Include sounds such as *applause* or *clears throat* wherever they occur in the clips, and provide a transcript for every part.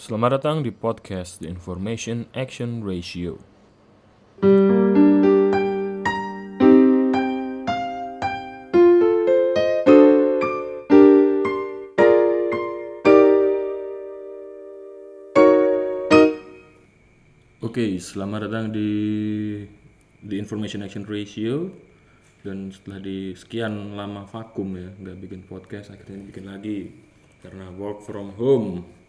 Selamat datang di podcast The Information Action Ratio. Oke, selamat datang di The Information Action Ratio. Dan setelah di sekian lama vakum ya nggak bikin podcast akhirnya bikin lagi. Karena work from home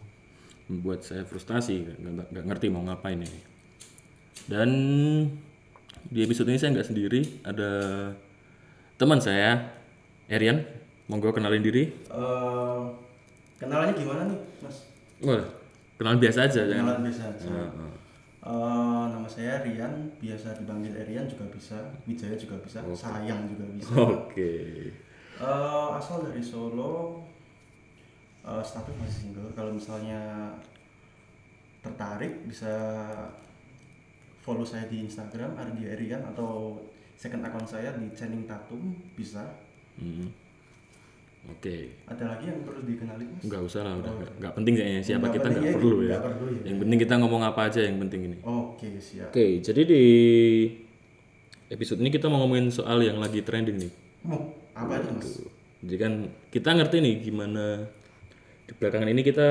membuat saya frustasi nggak ngerti mau ngapain ini. Dan di episode ini saya nggak sendiri ada teman saya Erian monggo kenalin diri. Eh, kenalannya gimana nih, Mas? Wah, kenalan biasa aja jangan Kenalan biasa aja. Eh, nama saya Rian, biasa dipanggil Rian juga bisa, Wijaya juga bisa, Sayang juga bisa. oke. Eh, asal dari Solo, eh, status masih single. Kalau misalnya tertarik bisa follow saya di Instagram Ardi Rian atau second account saya di Channing Tatum bisa. Hmm. oke Ada lagi yang perlu dikenali Mas? nggak usah lah udah nggak- nggak penting kayaknya siapa kita nggak ya, perlu ya perlu ya. yang penting kita ngomong apa aja yang penting ini Oke siap. Oke, jadi di episode ini kita mau ngomongin soal yang lagi trending nih. Mau apa itu Mas? Jadi kan kita ngerti nih gimana belakangan ini kita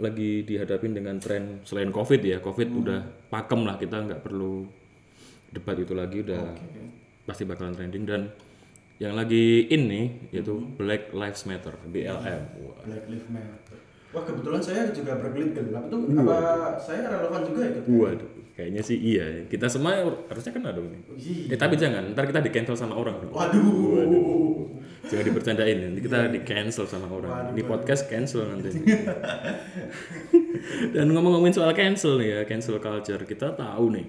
lagi dihadapin dengan tren selain COVID ya. COVID udah pakem lah, kita nggak perlu debat itu lagi, udah Oke. pasti bakalan trending dan yang lagi in nih yaitu Black Lives Matter BLM. Wah. Black Lives Matter. Wah kebetulan saya juga berkelit gelap itu apa saya relevan juga ikut? Waduh, kayaknya sih iya. Kita semua harusnya kena dong nih. Iya. Eh tapi jangan, ntar kita di cancel sama orang. Waduh. Jangan dibercandain, nanti kita di cancel sama orang. Di podcast cancel nanti. *laughs* Dan ngomong-ngomongin soal cancel nih ya, cancel culture, kita tahu nih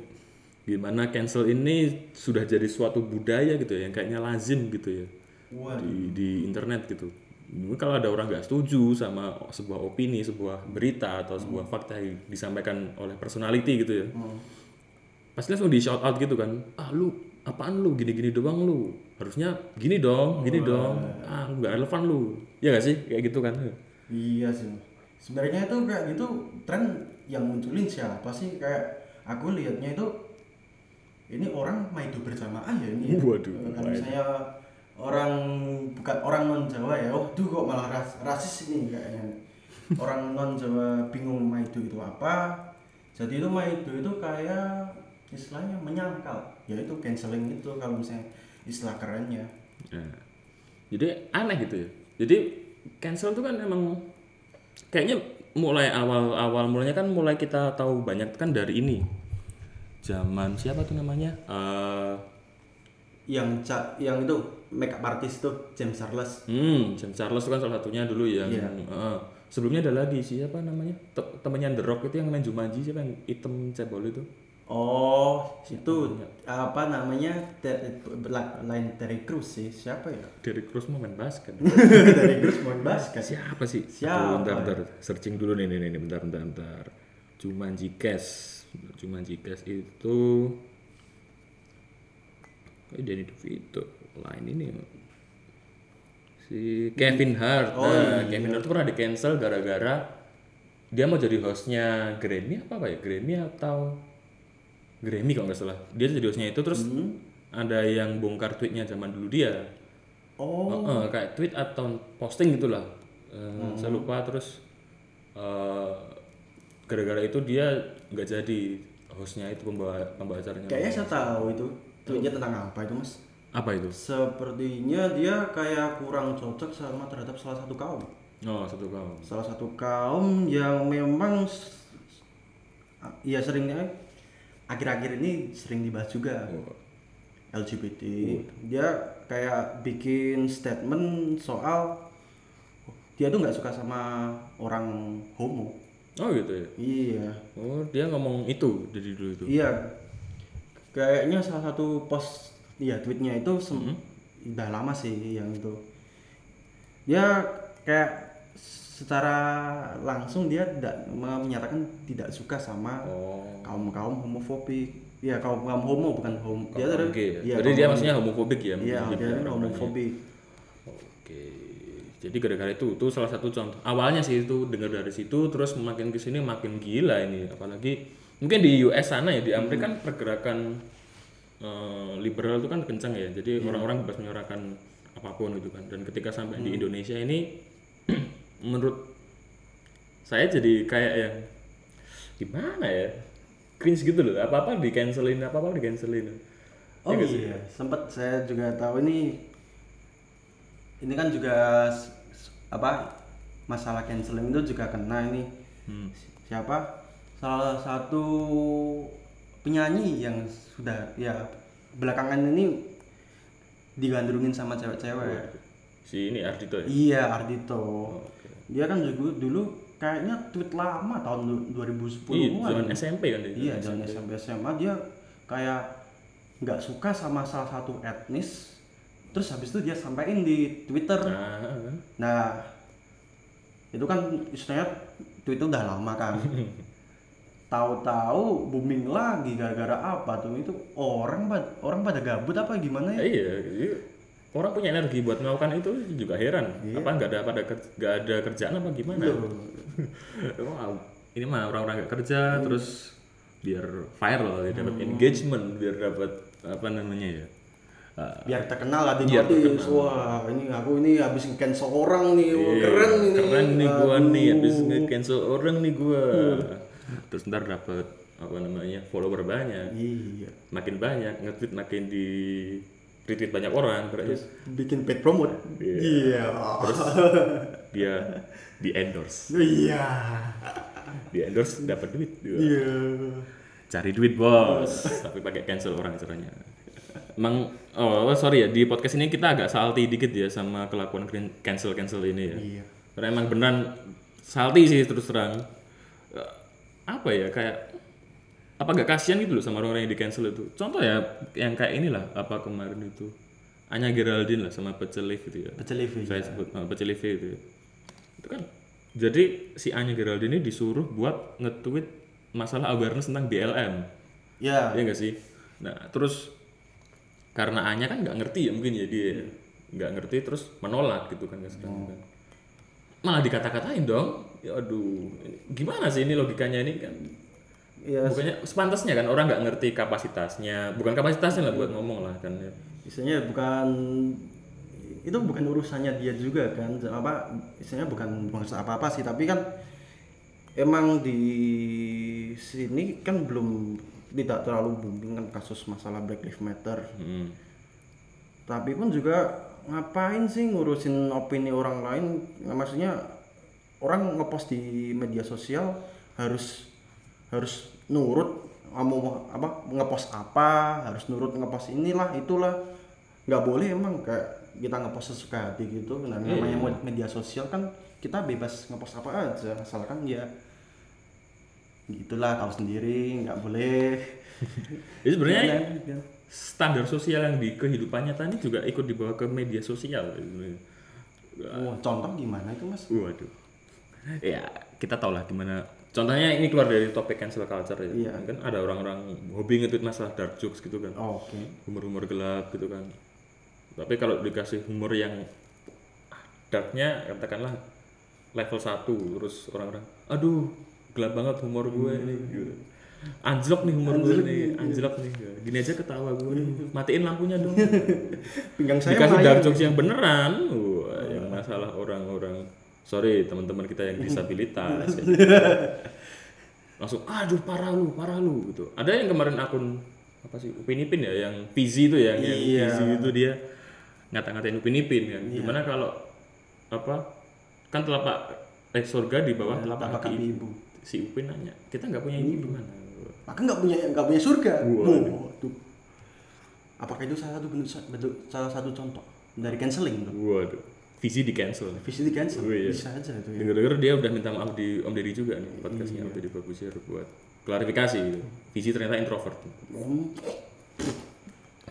gimana cancel ini sudah jadi suatu budaya gitu ya, yang kayaknya lazim gitu ya Waduh. di di internet gitu. Mungkin kalau ada orang nggak setuju sama sebuah opini, sebuah berita atau sebuah fakta yang disampaikan oleh personality gitu ya, Hmm. pasti langsung di shout out gitu kan ah lu apaan lu gini-gini doang lu harusnya gini dong gini dong ah nggak relevan lu ya gak sih kayak gitu kan Iya sih. Sebenarnya itu kayak gitu tren yang munculin siapa sih kayak aku lihatnya itu ini orang hidup berjamaah ya ini. ya. Waduh, Kalau misalnya orang bukan orang non Jawa ya, oh tuh kok malah ras- rasis ini kayaknya. Orang non Jawa bingung maido itu apa. Jadi itu maido itu kayak istilahnya menyangkal, yaitu canceling itu kalau misalnya istilah kerennya. Nah, jadi aneh gitu ya jadi cancel tuh kan emang kayaknya mulai awal awal mulanya kan mulai kita tahu banyak kan dari ini zaman siapa tuh namanya Eh, Yang ca- yang itu makeup artist tuh James Charles. hmm James Charles tuh kan salah satunya dulu yang Iya. eh, sebelumnya ada lagi siapa namanya Te- temennya The Rock itu yang main Jumanji siapa yang hitam cebol itu Oh, itu apa namanya? Ter- la- lain Terry Crews sih. Siapa ya? Derrick Rose mau main basket. *laughs* Terry Crews main basket. siapa sih? Aduh, Siapa? bentar bentar. Searching dulu nih nih nih bentar bentar bentar. Jumanji Cash Jumanji Cash itu oh Danny DeVito. Lain ini si Kevin Hart. Oh, nah iya. Kevin Hart tuh pernah di cancel gara-gara dia mau jadi hostnya Grammy apa apa ya? Grammy atau Grammy kalau nggak salah dia jadi hostnya itu terus Hmm. ada yang bongkar tweetnya zaman dulu dia Oh, Oh, eh, kayak tweet atau posting gitulah. Eh, Saya lupa terus eh, gara-gara itu dia nggak jadi hostnya itu pembawa pembawa acaranya. kayaknya saya tahu itu. Tweetnya tentang apa itu, Mas? Apa itu? Sepertinya dia kayak kurang cocok sama terhadap salah satu kaum. Oh, satu kaum. Salah satu kaum yang memang ya seringnya akhir-akhir ini sering dibahas juga. Oh, LGBT dia kayak bikin statement soal dia tuh nggak suka sama orang homo. Oh gitu ya. iya. Oh, dia ngomong itu dari dulu itu. iya. Kayaknya salah satu post iya tweetnya itu sem- udah lama sih yang itu. Dia kayak secara langsung dia tidak menyatakan tidak suka sama Oh. kaum kaum homofobik. Ya kaum kaum homo bukan homo dia ada ya. iya, Jadi kaum dia maksudnya homofobik ya. iya dia homofobik. Oke. jadi gara-gara itu itu salah satu contoh. Awalnya sih itu dengar dari situ terus makin ke sini makin gila ini. Apalagi mungkin di US sana ya di Amerika kan pergerakan eh, liberal itu kan kencang ya. Jadi orang-orang bebas menyuarakan apa pun gitu kan. Dan ketika sampai di Indonesia ini menurut saya jadi kayak yang gimana ya cringe gitu loh apa apa di cancelin apa apa di cancelin Oh iya, sempat saya juga tahu ini ini kan juga apa masalah canceling itu juga kena ini Hmm. siapa salah satu penyanyi yang sudah ya belakangan ini digandrungin sama cewek-cewek. si ini Ardito ya Iya Ardito. Oke. Dia kan juga dulu kayaknya tweet lama tahun du- 2010 Iya, an. zaman SMP kan dia. Iya, zaman SMP SMA dia kayak nggak suka sama salah satu etnis. Terus habis itu dia sampaikan di Twitter. Nah, Nah, itu kan istilahnya tweet itu udah lama kan. *laughs* Tahu-tahu booming lagi gara-gara apa tuh? Itu orang orang pada gabut apa gimana ya? iya, iya. Orang punya energi buat melakukan itu juga heran. Iya. Apa nggak ada pada nggak ada kerjaan apa gimana? *laughs* Wah, ini mah orang-orang nggak kerja Iya. terus biar viral, ya, dapat Hmm. engagement, biar dapat apa namanya ya? Ah, biar terkenal lah di Biar notice. Wah, ini aku ini habis cancel orang nih. Wah, Iya, keren ini. Keren nih gua nih Aduh. habis nge-cancel orang nih gua. Terus ntar dapat apa namanya? follower banyak. Iya. Makin banyak, nge-tweet makin di retweet banyak orang terus Bikin paid promote. Iya. terus *laughs* dia di endorse. Iya. Di endorse dapat duit. Iya. Cari duit, Bos. Tapi pakai cancel orang caranya. Emang oh sorry ya di podcast ini kita agak salty dikit ya sama kelakuan cancel cancel ini ya. Iya. Karena emang beneran salty sih terus terang. Eh, Apa ya kayak apa gak kasihan gitu loh sama orang-orang yang di cancel itu. Contoh ya yang kayak inilah apa kemarin itu Anya Geraldine lah sama Pecel Liv itu ya. Pecel Liv, Saya sebut uh, Pecel Liv itu. Ya. Itu kan jadi si Anya Geraldine ini disuruh buat nge-tweet masalah awareness tentang BLM. Ya. Iya gak sih? Nah, terus karena Anya kan nggak ngerti ya mungkin ya dia nggak ngerti terus menolak gitu kan sekarang kan. Malah dikata-katain dong. Ya aduh, ini gimana sih ini logikanya ini kan? Iya. Bukannya sepantasnya kan orang nggak ngerti kapasitasnya, bukan kapasitasnya lah buat ngomong lah kan. ya. Istilahnya bukan itu bukan urusannya dia juga kan apa istilahnya bukan bangsa apa apa sih tapi kan emang di sini kan belum tidak terlalu booming kan kasus masalah Black Lives Matter Hmm. tapi pun juga ngapain sih ngurusin opini orang lain maksudnya orang ngepost di media sosial harus harus nurut mau apa ngepost apa harus nurut ngepost inilah itulah nggak boleh emang kayak kita ngepost sesuka hati gitu nah namanya mod- media sosial kan kita bebas ngepost apa aja asalkan ya gitulah tahu sendiri nggak boleh *laughs* Jadi sebenarnya Ya, standar sosial yang di kehidupan nyata ini juga ikut dibawa ke media sosial. sebenarnya. oh, contoh gimana itu mas Waduh. Ya, kita tahu lah gimana. Contohnya ini keluar dari topik cancel culture ya. Iya. Kan ada orang-orang hobi nge-tweet masalah dark jokes gitu kan. Oh, oke Humor-humor gelap gitu kan. Tapi kalau dikasih humor yang darknya katakanlah level 1 terus orang-orang aduh gelap banget humor gue ini gitu. Anjlok nih humor gue nih, anjlok nih. Gini aja ketawa gue nih. Matiin lampunya dong. *laughs* pinggang saya dikasih dark jokes yang beneran wah yang masalah orang-orang sorry teman-teman kita yang *laughs* disabilitas ya. *laughs* langsung aduh parah lu parah lu gitu. Ada yang kemarin akun apa sih Upin Ipin ya yang PZ itu ya yang Iya. Itu dia ngata-ngatain Upin Ipin kan. Gimana kalau apa kan telapak eh surga di bawah telapak telapak kaki kaki ibu. si Upin nanya kita nggak punya ibu gimana? Maka nggak punya nggak punya surga. Wow, tuh. apakah itu salah satu bentuk, bentuk salah satu contoh dari canceling tuh? Waduh visi di cancel visi di cancel Oh, iya. bisa aja itu ya Dengar-dengar dia udah minta maaf di Om Deddy juga nih podcastnya Om Deddy Babusir buat klarifikasi gitu. Visi ternyata introvert. Hmm.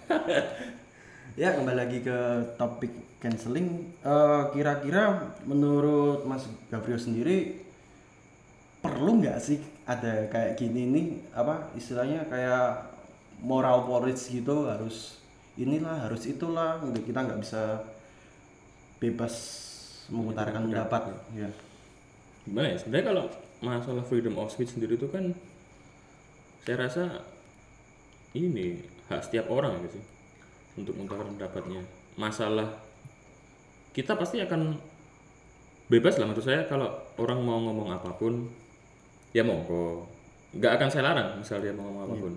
*laughs* ya kembali lagi ke topik canceling Eh, kira-kira menurut Mas Gabriel sendiri perlu nggak sih ada kayak gini nih apa istilahnya kayak moral police gitu harus inilah harus itulah Nggak- kita nggak bisa bebas mengutarakan pendapat. Ya gimana ya? Sebenarnya kalau masalah freedom of speech sendiri itu kan saya rasa ini hak setiap orang gitu sih untuk mengutarakan pendapatnya. Masalah kita pasti akan bebas lah menurut saya kalau orang mau ngomong apa pun ya monggo. Nggak akan saya larang misal dia mau ngomong apa pun.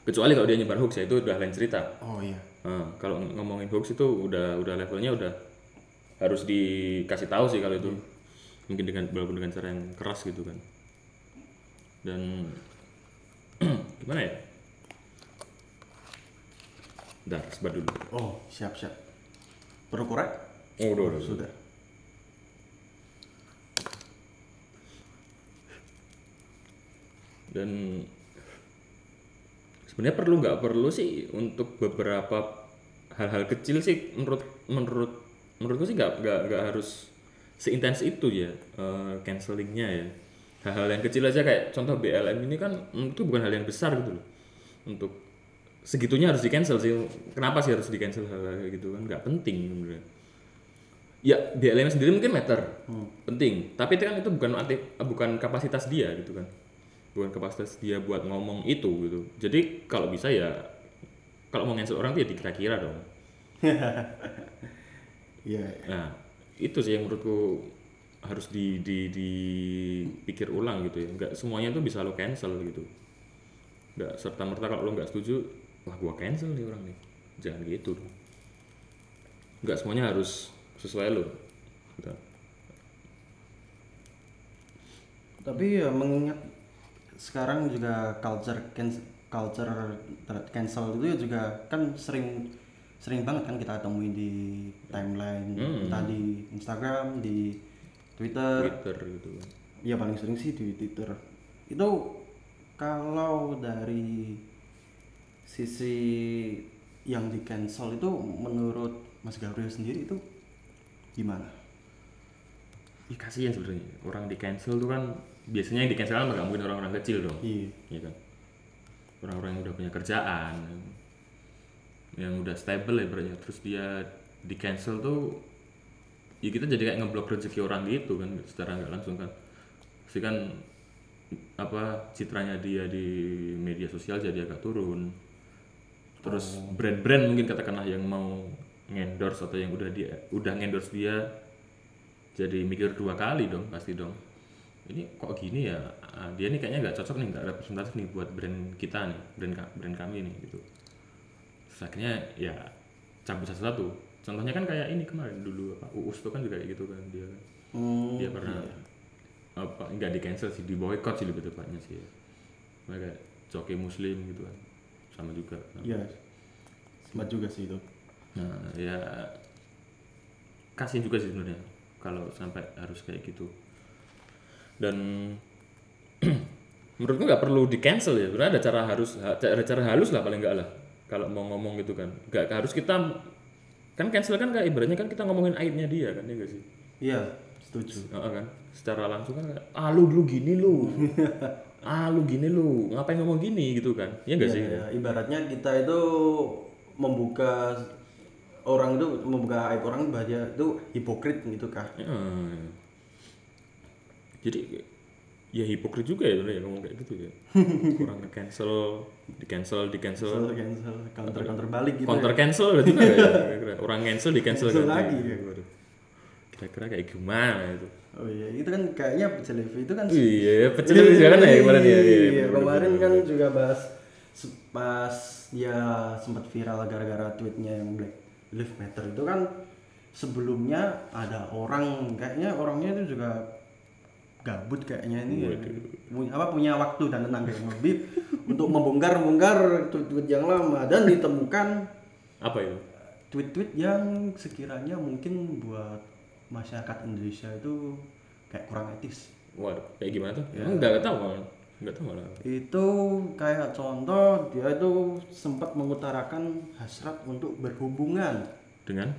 Kecuali kalau dia nyebar hoax ya itu udah lain cerita. Oh iya. Nah, kalau ngomongin hoax itu udah udah levelnya udah harus dikasih tahu sih kalau itu. Mungkin dengan walaupun dengan cara yang keras gitu kan. Dan *clears throat* gimana ya? Bentar, sebar dulu. Oh siap siap. Perlu korek oh udah udah. Sudah. Dan sebenarnya perlu nggak? Perlu sih untuk beberapa hal-hal kecil sih menurut menurut menurutku sih nggak nggak nggak harus seintens itu ya eh, cancelingnya ya. Hal-hal yang kecil aja kayak contoh BLM ini kan itu bukan hal yang besar gitu loh. Untuk segitunya harus di cancel sih. Kenapa sih harus di cancel hal-hal gitu kan? Nggak penting sebenarnya. Ya BLM sendiri mungkin meter penting. Tapi itu kan itu bukan aktif bukan kapasitas dia gitu kan. Bukan kapasitas dia buat ngomong itu gitu. Jadi kalau bisa ya kalau mau cancel orang tuh ya dikira-kira dong *laughs* iya nah itu sih yang menurutku harus di, di, dipikir ulang gitu ya. Nggak semuanya tuh bisa lo cancel gitu. Nggak serta merta kalau lo nggak setuju wah gua cancel nih orang nih. Jangan gitu dong. Nggak semuanya harus sesuai lo. Gitu. tapi ya mengingat sekarang juga culture cancel culture cancel itu ya juga kan sering sering banget kan kita temui di timeline Hmm. entah di Instagram di Twitter. Twitter gitu kan. Ya paling sering sih di Twitter. Itu kalau dari sisi yang di cancel itu menurut Mas Gabriel sendiri itu gimana? Ih kasihan sebenarnya. Orang di cancel tuh kan biasanya yang di cancel kan nggak mungkin orang-orang kecil dong. Iya. Iya kan? Orang-orang yang udah punya kerjaan yang udah stable ya ibaratnya. Terus dia di cancel tuh ya kita jadi kayak ngeblok rezeki orang gitu kan secara nggak langsung kan. Pasti kan apa citranya dia di media sosial jadi agak turun. Terus brand-brand mungkin katakanlah yang mau ngendorse atau yang udah dia udah ngendorse dia jadi mikir dua kali dong pasti dong. Ini kok gini ya? Ah, dia nih kayaknya nggak cocok nih nggak representatif nih buat brand kita nih brand brand kami nih gitu Terus akhirnya ya cabut satu-satu contohnya kan kayak ini kemarin dulu apa uus tuh kan juga kayak gitu kan dia kan Hmm, dia pernah apa nggak di cancel sih di boycott sih lebih tepatnya sih ya. mereka joki muslim gitu kan sama juga Iya. Sempat juga sih itu. nah ya kasihan juga sih sebenarnya kalau sampai harus kayak gitu dan *clears throat* menurutku nggak perlu di cancel ya sebenarnya ada cara harus ada cara halus lah paling nggak lah kalau mau ngomong gitu kan. Nggak harus kita kan cancel kan kayak ibaratnya kan kita ngomongin aibnya dia kan ya nggak sih? Iya, setuju. Heeh kan? Secara langsung kan ah lu dulu gini lu. *laughs* Ah lu gini lu. Ngapain ngomong gini? gitu kan. Ya nggak sih? Ya, ibaratnya kita itu membuka orang itu membuka aib orang bahwa dia itu hipokrit gitu kah? Heeh. jadi ya hipokrit juga ya sebenarnya ngomong kayak gitu ya *laughs* kurang cancel di cancel di cancel Cancel, cancel, counter counter balik gitu. counter cancel berarti juga ya *laughs* kira-kira. orang cancel di cancel, Cancel lagi, ya. Kira-kira kayak gimana itu Oh iya, itu kan kayaknya pecel itu kan iya pecel juga kan ya kemarin ya Iya, bener-bener. kemarin kan juga bahas pas dia sempat viral gara-gara tweetnya yang Black Lives Matter itu kan sebelumnya ada orang kayaknya orangnya itu juga gabut kayaknya ini ya. punya apa punya waktu dan tenaga yang lebih untuk membongkar-bongkar tweet-tweet yang lama dan ditemukan apa itu tweet-tweet yang sekiranya mungkin buat masyarakat Indonesia itu kayak kurang etis waduh kayak gimana tuh Ya. Emang nggak tahu malah nggak tahu malah itu kayak contoh dia itu sempat mengutarakan hasrat untuk berhubungan dengan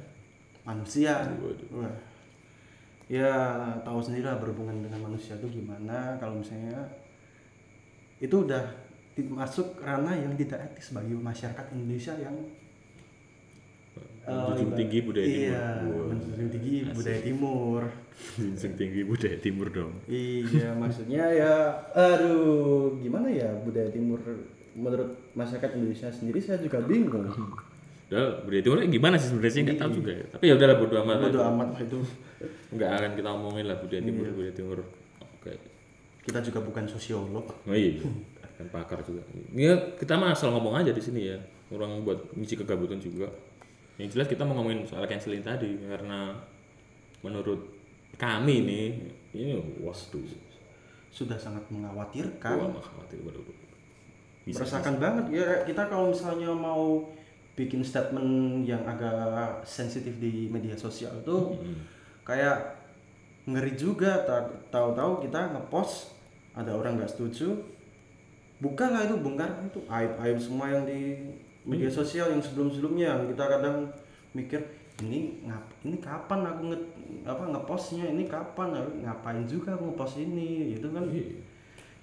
manusia Waduh. Wah. Ya tahu sendiri lah berhubungan dengan manusia itu gimana kalau misalnya itu udah masuk ranah yang tidak etis bagi masyarakat Indonesia yang Menjunjung iba- tinggi budaya iya, timur. Wah. menjunjung tinggi budaya timur. *laughs* Menjunjung tinggi budaya timur dong. Iya, *laughs* maksudnya ya, aduh, gimana ya budaya timur menurut masyarakat Indonesia sendiri saya juga bingung. *laughs* Udah, budaya timur gimana sih sebenarnya sih nggak tahu juga ya. Tapi ya udahlah bodo amat. Bodo amat lah itu. Nggak akan kita omongin lah budaya timur, Iya. budaya timur. Oke. Kita juga bukan sosiolog. Oh iya, kan pakar juga. Ya kita mah asal ngomong aja di sini ya. Orang buat ngisi kegabutan juga. Yang jelas kita mau ngomongin soal canceling tadi karena menurut kami ini was tuh Sudah sangat mengkhawatirkan. Wah, khawatir waduh. Bisa, Merasakan banget ya kita kalau misalnya mau bikin statement yang agak sensitif di media sosial itu Hmm. kayak ngeri juga Ta- tahu-tahu kita ngepost ada orang nggak setuju buka lah itu bongkar itu aib aib semua yang di media sosial yang sebelum sebelumnya yang kita kadang mikir ini ngap ini kapan aku nge apa ngepostnya ini kapan Aku ngapain juga aku ngepost ini gitu kan Iya.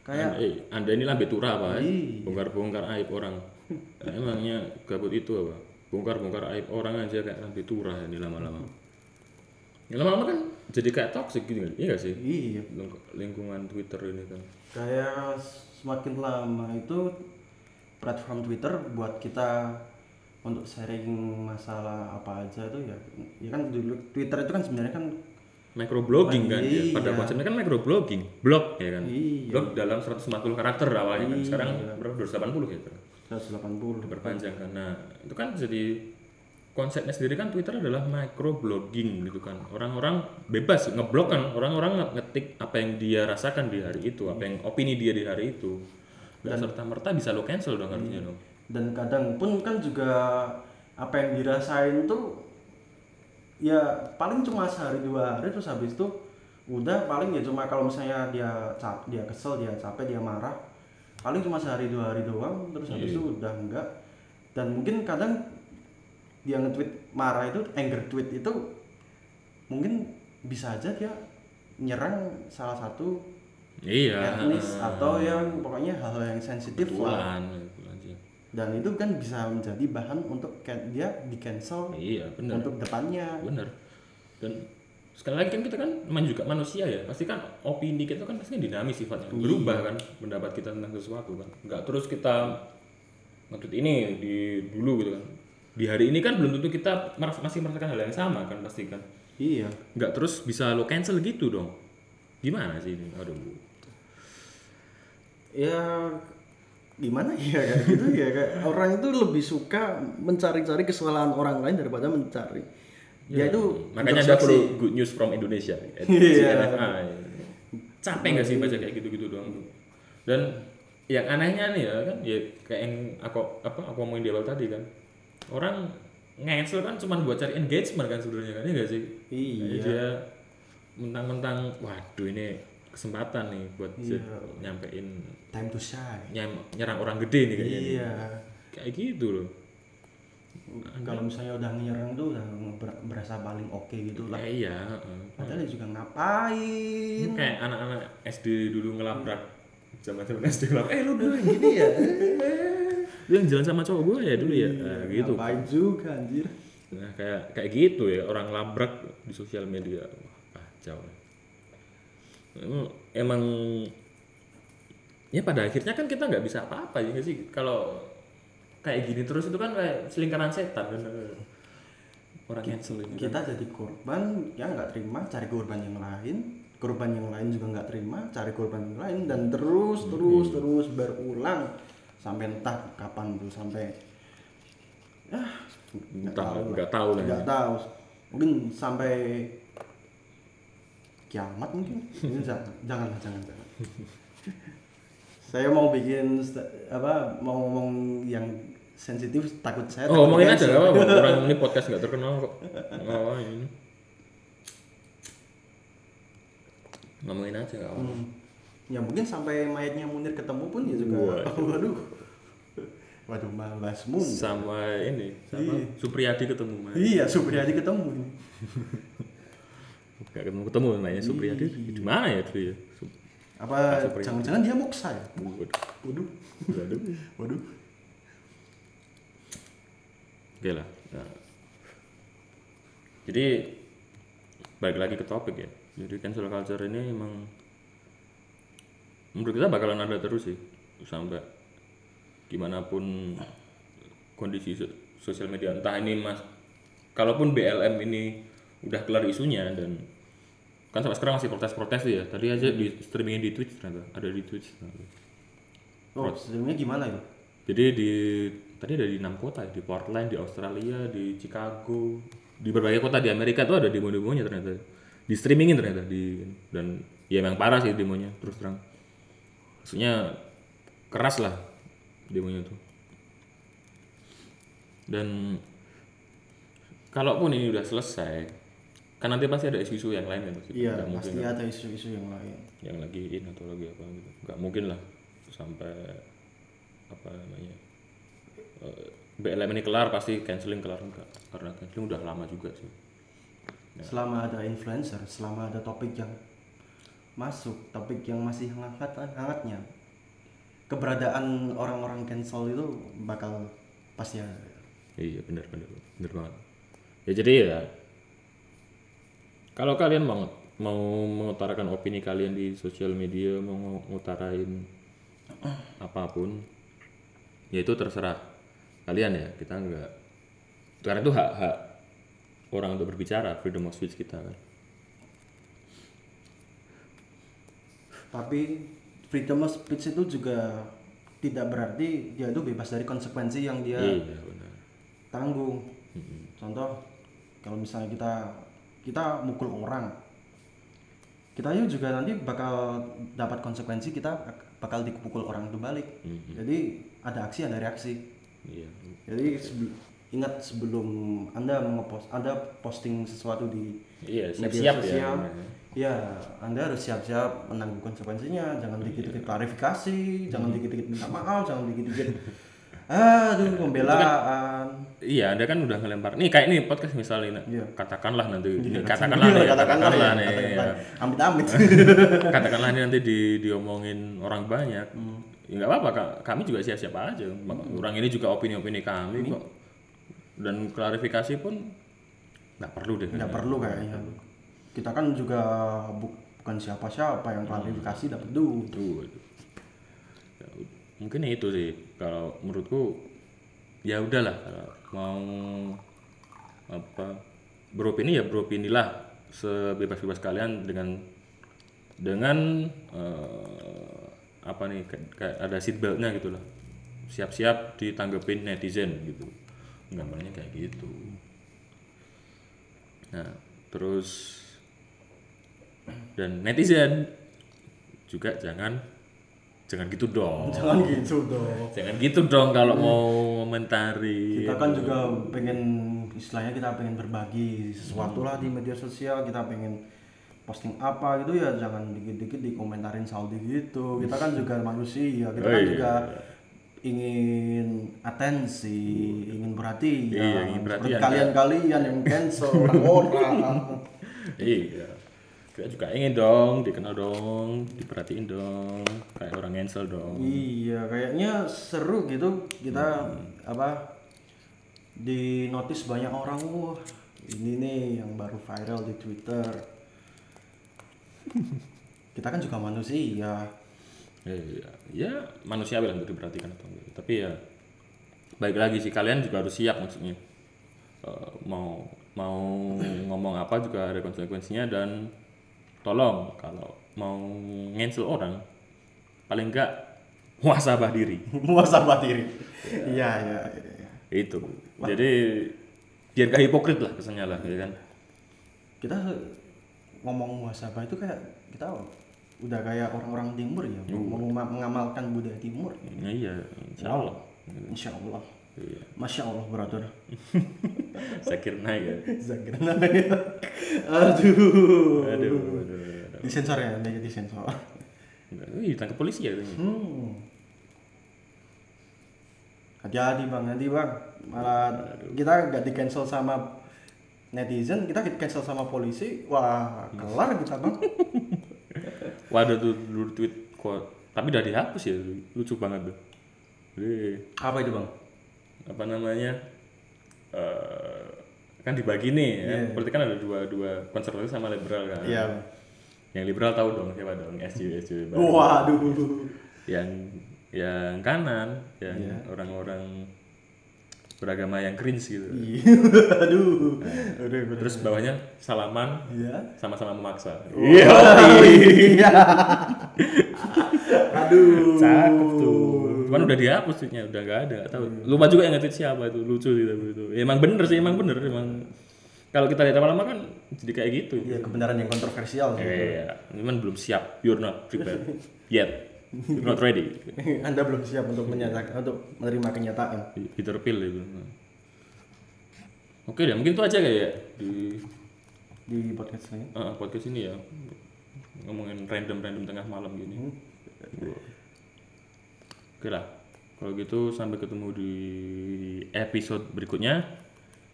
kayak Anda, eh, anda ini lambe tura apa ya? Iya. Bongkar-bongkar aib orang. Nah, emangnya gabut itu apa? Bongkar-bongkar aib orang aja kayak lambe tura ini lama-lama. Ya, lama-lama kan jadi kayak toxic gitu kan? Iya gak sih? iya Ling- Lingkungan Twitter ini kan. kayak semakin lama itu platform Twitter buat kita untuk sharing masalah apa aja itu ya ya kan dulu Twitter itu kan sebenarnya kan Microblogging kan Iya. ya. Pada konsepnya kan microblogging, blog ya kan. Iya. Blog dalam 140 karakter awalnya kan. Sekarang Iya. berapa? 280 gitu. 180 Berpanjang kan. Nah, itu kan jadi konsepnya sendiri kan Twitter adalah microblogging gitu kan. Orang-orang bebas ngeblog kan. Orang-orang nge- ngetik apa yang dia rasakan di hari itu, apa yang opini dia di hari itu. Gak serta merta bisa lo cancel dong harusnya dong. dan kadang pun kan juga apa yang dirasain tuh ya paling cuma sehari dua hari terus habis itu udah paling ya cuma kalau misalnya dia cap dia kesel dia capek dia marah paling cuma sehari dua hari doang terus habis itu udah enggak dan mungkin kadang dia nge-tweet marah itu anger tweet itu mungkin bisa aja dia nyerang salah satu Iya. etnis atau yang pokoknya hal-hal yang sensitif lah. Dan itu kan bisa menjadi bahan untuk dia di cancel Iya, benar. untuk depannya. Benar. Dan sekali lagi kan kita kan juga manusia ya. Pasti kan opini kita kan pasti dinamis sifatnya. Berubah kan pendapat kita tentang sesuatu kan. Nggak terus kita ngetweet ini di dulu gitu kan. Di hari ini kan belum tentu kita meras- masih merasakan hal yang sama kan pasti kan. Iya. Nggak terus bisa lo cancel gitu dong. Gimana sih ini? Aduh ya gimana ya kayak gitu ya kayak orang itu lebih suka mencari-cari kesalahan orang lain daripada mencari. Dia itu makanya ada perlu good news from Indonesia at Iya. CNFA. capek nggak sih baca kayak gitu-gitu doang dan yang anehnya nih ya kan ya kayak yang aku apa aku ngomongin di awal tadi kan. Orang cancel kan cuma buat cari engagement kan sebenarnya kan ya nggak sih? Iya. Dia mentang-mentang waduh ini kesempatan nih buat Iya. nyampein time to shine. Nyam- nyerang orang gede nih kayaknya. Iya. Kayak gitu loh. Kalau misalnya udah nyerang tuh udah ber- berasa paling oke gitu lah. Eh, iya padahal dia juga ngapain? Kayak anak-anak SD dulu ngelabrak. Zaman zaman SD ngelabrak. Eh lu dulu *laughs* gini ya? Lu yang jalan sama cowok gue ya dulu ya? Nah, gitu. ngapain juga anjir. Nah kayak kayak gitu ya orang labrak di sosial media. Wah kacau emang, ya pada akhirnya kan kita nggak bisa apa-apa ya sih? Kalau kayak gini terus itu kan kayak selingkaran setan. Kan orang ini. kita jadi korban ya nggak terima cari korban yang lain. Korban yang lain juga nggak terima cari korban yang lain dan terus terus terus berulang. Sampai entah kapan tuh sampai ah nggak tahu nggak tahu lah nggak tahu. Mungkin sampai kiamat mungkin *laughs* ini jangan jangan jangan saya mau bikin apa mau ngomong yang sensitif takut saya Oh, ngomongin aja apa-apa. Orang ini *laughs* podcast nggak terkenal kok. Oh, ini. Ngomongin aja nggak apa-apa. Hmm. Ya mungkin sampai mayatnya Munir ketemu pun ya juga. Waduh. *laughs* Waduh. Waduh malas mun. Sama ini, sama Iya. Supriyadi ketemu. Mas. Iya, Supriyadi ketemu ini. Gak ketemu ketemu namanya Supriyadi. Di mana ya dulu ya? Sup- Apa Supriyadi. jangan-jangan dia moksa ya? Waduh. Waduh. Waduh. Waduh. Oke lah. Nah, jadi balik lagi ke topik ya jadi cancel culture ini emang menurut kita bakalan ada terus sih sampai gimana pun kondisi so- sosial media entah ini mas kalaupun BLM ini udah kelar isunya dan kan sampai sekarang masih protes-protes tuh ya tadi aja di streamingin di Twitch ternyata ada di Twitch ternyata. oh sebenarnya gimana itu Jadi di tadi ada di enam kota ya, di Portland, di Australia, di Chicago, di berbagai kota di Amerika tuh ada demo-demonya ternyata. Di streamingin ternyata di dan ya memang parah sih demonya terus terang. Maksudnya keras lah demonya tuh. Dan kalaupun ini udah selesai, kan nanti pasti ada isu-isu yang lain kan pasti. iya mungkin pasti ada isu-isu yang lain. Yang lagi in atau lagi apa gitu. Nggak mungkin lah sampai apa namanya eh, BLM ini kelar pasti canceling kelar enggak karena canceling udah lama juga sih. Selama ada influencer selama ada topik yang masuk topik yang masih hangat hangatnya keberadaan orang-orang cancel itu bakal pasti ada. Iya benar benar benar banget. Ya jadi ya kalau kalian mau mau mengutarakan opini kalian di sosial media mau ngutarain apa pun ya itu terserah kalian ya. Kita enggak karena itu hak hak orang untuk berbicara freedom of speech kita kan. Tapi freedom of speech itu juga tidak berarti dia itu bebas dari konsekuensi yang dia iya benar. tanggung. Contoh kalau misalnya kita kita mukul orang. Kita juga nanti bakal dapat konsekuensi kita bakal dipukul orang itu balik. Jadi ada aksi ada reaksi. Iya. Jadi sebe- ingat sebelum anda mengepost anda posting sesuatu di iya siap media siap ya sosial ya anda harus siap-siap menanggung konsekuensinya. Jangan dikit-dikit klarifikasi jangan dikit-dikit minta maaf jangan dikit-dikit *laughs* aduh pembelaan Iya, Anda kan udah ngelempar. Nih kayak ini podcast misalnya, Iya. katakanlah nanti, katakanlah nih, Iya, katakanlah ya, nih, katakanlah. ya. amit-amit *laughs* katakanlah ini nanti di diomongin orang banyak. Hmm. Ya nggak apa-apa, Kak. kami juga siap-siap aja. Orang ini juga opini-opini kami kok. Dan klarifikasi pun nggak perlu deh. nggak perlu kayaknya kita kan juga bu- bukan siapa-siapa yang klarifikasi dapat duit mungkin itu sih kalau menurutku ya udahlah kalau mau apa beropini ya beropinilah sebebas-bebas kalian dengan dengan eh, apa nih kayak ada seatbeltnya gitu lah. Siap-siap ditanggepin netizen gitu. Gambarnya kayak gitu. Nah terus dan netizen juga jangan jangan gitu dong. Jangan gitu dong. Jangan gitu dong kalau mau komentari. Kita kan juga pengen istilahnya kita pengen berbagi sesuatu lah di media sosial. Kita pengen posting apa gitu ya jangan dikit-dikit dikomentarin saldi gitu. Kita kan juga manusia. Kita Oh, kan iya. juga ingin atensi ingin perhatian. Iya, ingin perhatian, kalian-kalian yang cancel orang-orang. *laughs* Iya kita juga ingin dong dikenal dong diperhatiin dong kayak orang cancel dong Iya, kayaknya seru gitu kita apa di notice banyak orang wah ini nih yang baru viral di Twitter. *laughs* kita kan juga manusia. iya ya manusiawi lah untuk diperhatikan atau enggak tapi ya baik lagi sih kalian juga harus siap maksudnya Eh, mau mau ngomong apa juga ada konsekuensinya dan tolong kalau mau cancel orang paling enggak muasabah diri *laughs* Muasabah diri. Iya, iya, iya. itu jadi biar gak hipokrit lah kesannya lah ya kan Kita ngomong muasabah itu kayak kita udah kayak orang-orang timur ya, meng- mengamalkan budaya timur. Ya, iya insya Allah Insya Allah. Iya. Masya Allah, brother. *laughs* Zakir naik ya *laughs* Zakir Naik. Aduh. aduh aduh, aduh. Disensor ya, dia jadi sensor. Wih, ditangkap polisi ya. Hmm. Hati-hati bang, nanti bang malah kita gak di cancel sama netizen, kita di cancel sama polisi, wah kelar kita bang. *laughs* Wah ada tuh dulu tweet kok tapi udah dihapus ya lucu banget tuh jadi Apa itu bang? Apa namanya eh, kan dibagi nih ya. Iya. Politik kan ada dua dua konservatif sama liberal kan. Iya. Yang liberal tahu dong siapa dong SJW SJW. Waduh. Yang yang kanan yang Iya. orang-orang beragama yang cringe gitu. Iya. Aduh. Udah, udah. Terus bawahnya salaman Iya. sama-sama memaksa. Iya. *laughs* Aduh. Cakep tuh. Cuman udah dihapus tweetnya, udah gak ada. Tahu. Lupa juga yang nge-tweet siapa itu, lucu tapi itu. Ya, emang bener sih, emang bener emang. Kalau kita lihat lama-lama kan jadi kayak gitu. Iya, kebenaran yang kontroversial. Iya, cuman belum siap. You're not prepared yet. You're not ready. *laughs* Anda belum siap untuk menyatakan untuk menerima kenyataan. Peter Pill itu. Oke deh, mungkin itu aja kayak ya di Di podcast ini. uh, podcast ini ya ngomongin random-random tengah malam gini. Oke lah, kalau gitu sampai ketemu di episode berikutnya.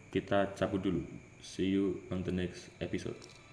Kita cabut dulu. See you on the next episode.